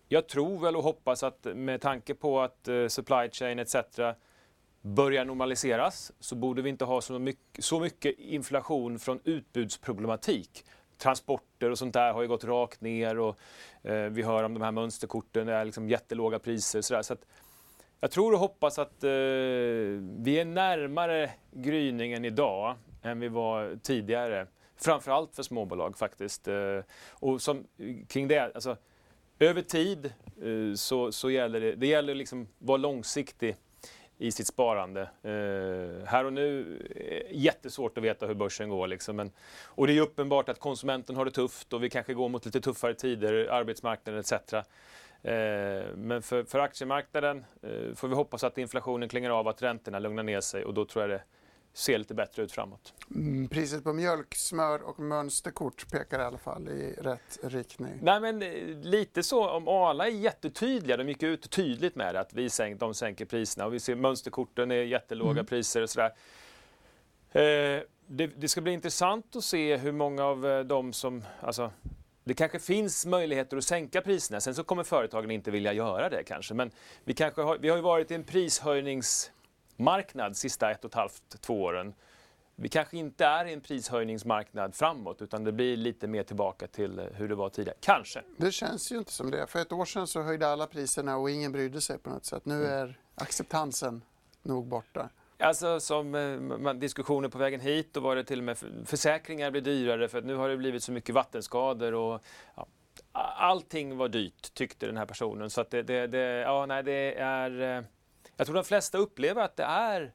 jag tror väl och hoppas att med tanke på att eh, supply chain etc börjar normaliseras så borde vi inte ha så mycket, så mycket inflation från utbudsproblematik. Transporter och sånt där har ju gått rakt ner och eh, vi hör om de här mönsterkorten, det är liksom jättelåga priser. Så, så att, jag tror och hoppas att eh, vi är närmare gryningen idag än vi var tidigare. Framförallt för småbolag faktiskt. Eh, och som, eh, kring det, alltså, över tid eh, så, så gäller det, det gäller liksom att vara långsiktig i sitt sparande. Eh, här och nu är jättesvårt att veta hur börsen går. Liksom. Men, och det är uppenbart att konsumenten har det tufft och vi kanske går mot lite tuffare tider, arbetsmarknaden etc. Eh, men för, för aktiemarknaden eh, får vi hoppas att inflationen klingar av, att räntorna lugnar ner sig och då tror jag det ser lite bättre ut framåt. Mm, priset på mjölk, smör och mönsterkort pekar i alla fall i rätt riktning. Nej, men eh, lite så. Om Arla är jättetydliga, de gick ut tydligt med det, att vi sänk, de sänker priserna och vi ser mönsterkorten är jättelåga mm. priser och sådär. Eh, det, det, ska bli intressant att se hur många av eh, dem som, alltså, det kanske finns möjligheter att sänka priserna. Sen så kommer företagen inte vilja göra det kanske. Men vi, kanske har, vi har ju varit i en prishöjnings marknad sista ett och ett halvt, två åren. Vi kanske inte är i en prishöjningsmarknad framåt utan det blir lite mer tillbaka till hur det var tidigare. Kanske. Det känns ju inte som det. För ett år sedan så höjde alla priserna och ingen brydde sig på något sätt. Nu mm. är acceptansen nog borta. Alltså som eh, diskussioner på vägen hit, då var det till och med försäkringar blir dyrare för att nu har det blivit så mycket vattenskador och ja, allting var dyrt tyckte den här personen. Så att det, det, det ja, nej, det är eh, jag tror de flesta upplever att det är...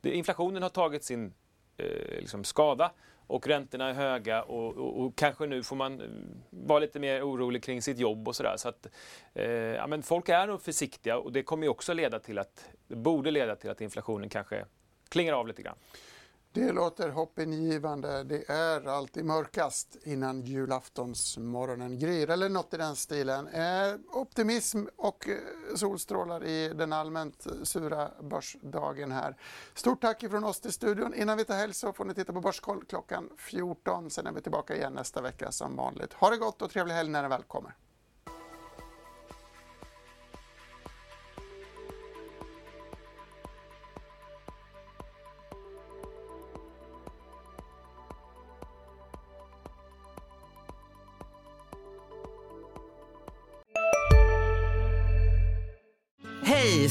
Det, inflationen har tagit sin eh, liksom skada och räntorna är höga och, och, och, kanske nu får man eh, vara lite mer orolig kring sitt jobb och sådär. Så att, eh, ja, men folk är nog försiktiga och det kommer ju också leda till att, det borde leda till att inflationen kanske klingar av lite grann. Det låter hoppingivande. Det är alltid mörkast innan julaftonsmorgonen gryr eller något i den stilen. Eh, optimism och eh, solstrålar i den allmänt eh, sura börsdagen här. Stort tack från oss till studion. Innan vi tar helg så får ni titta på Börskoll klockan 14. Sen är vi tillbaka igen nästa vecka som vanligt. Ha det gott och trevlig helg när den väl kommer.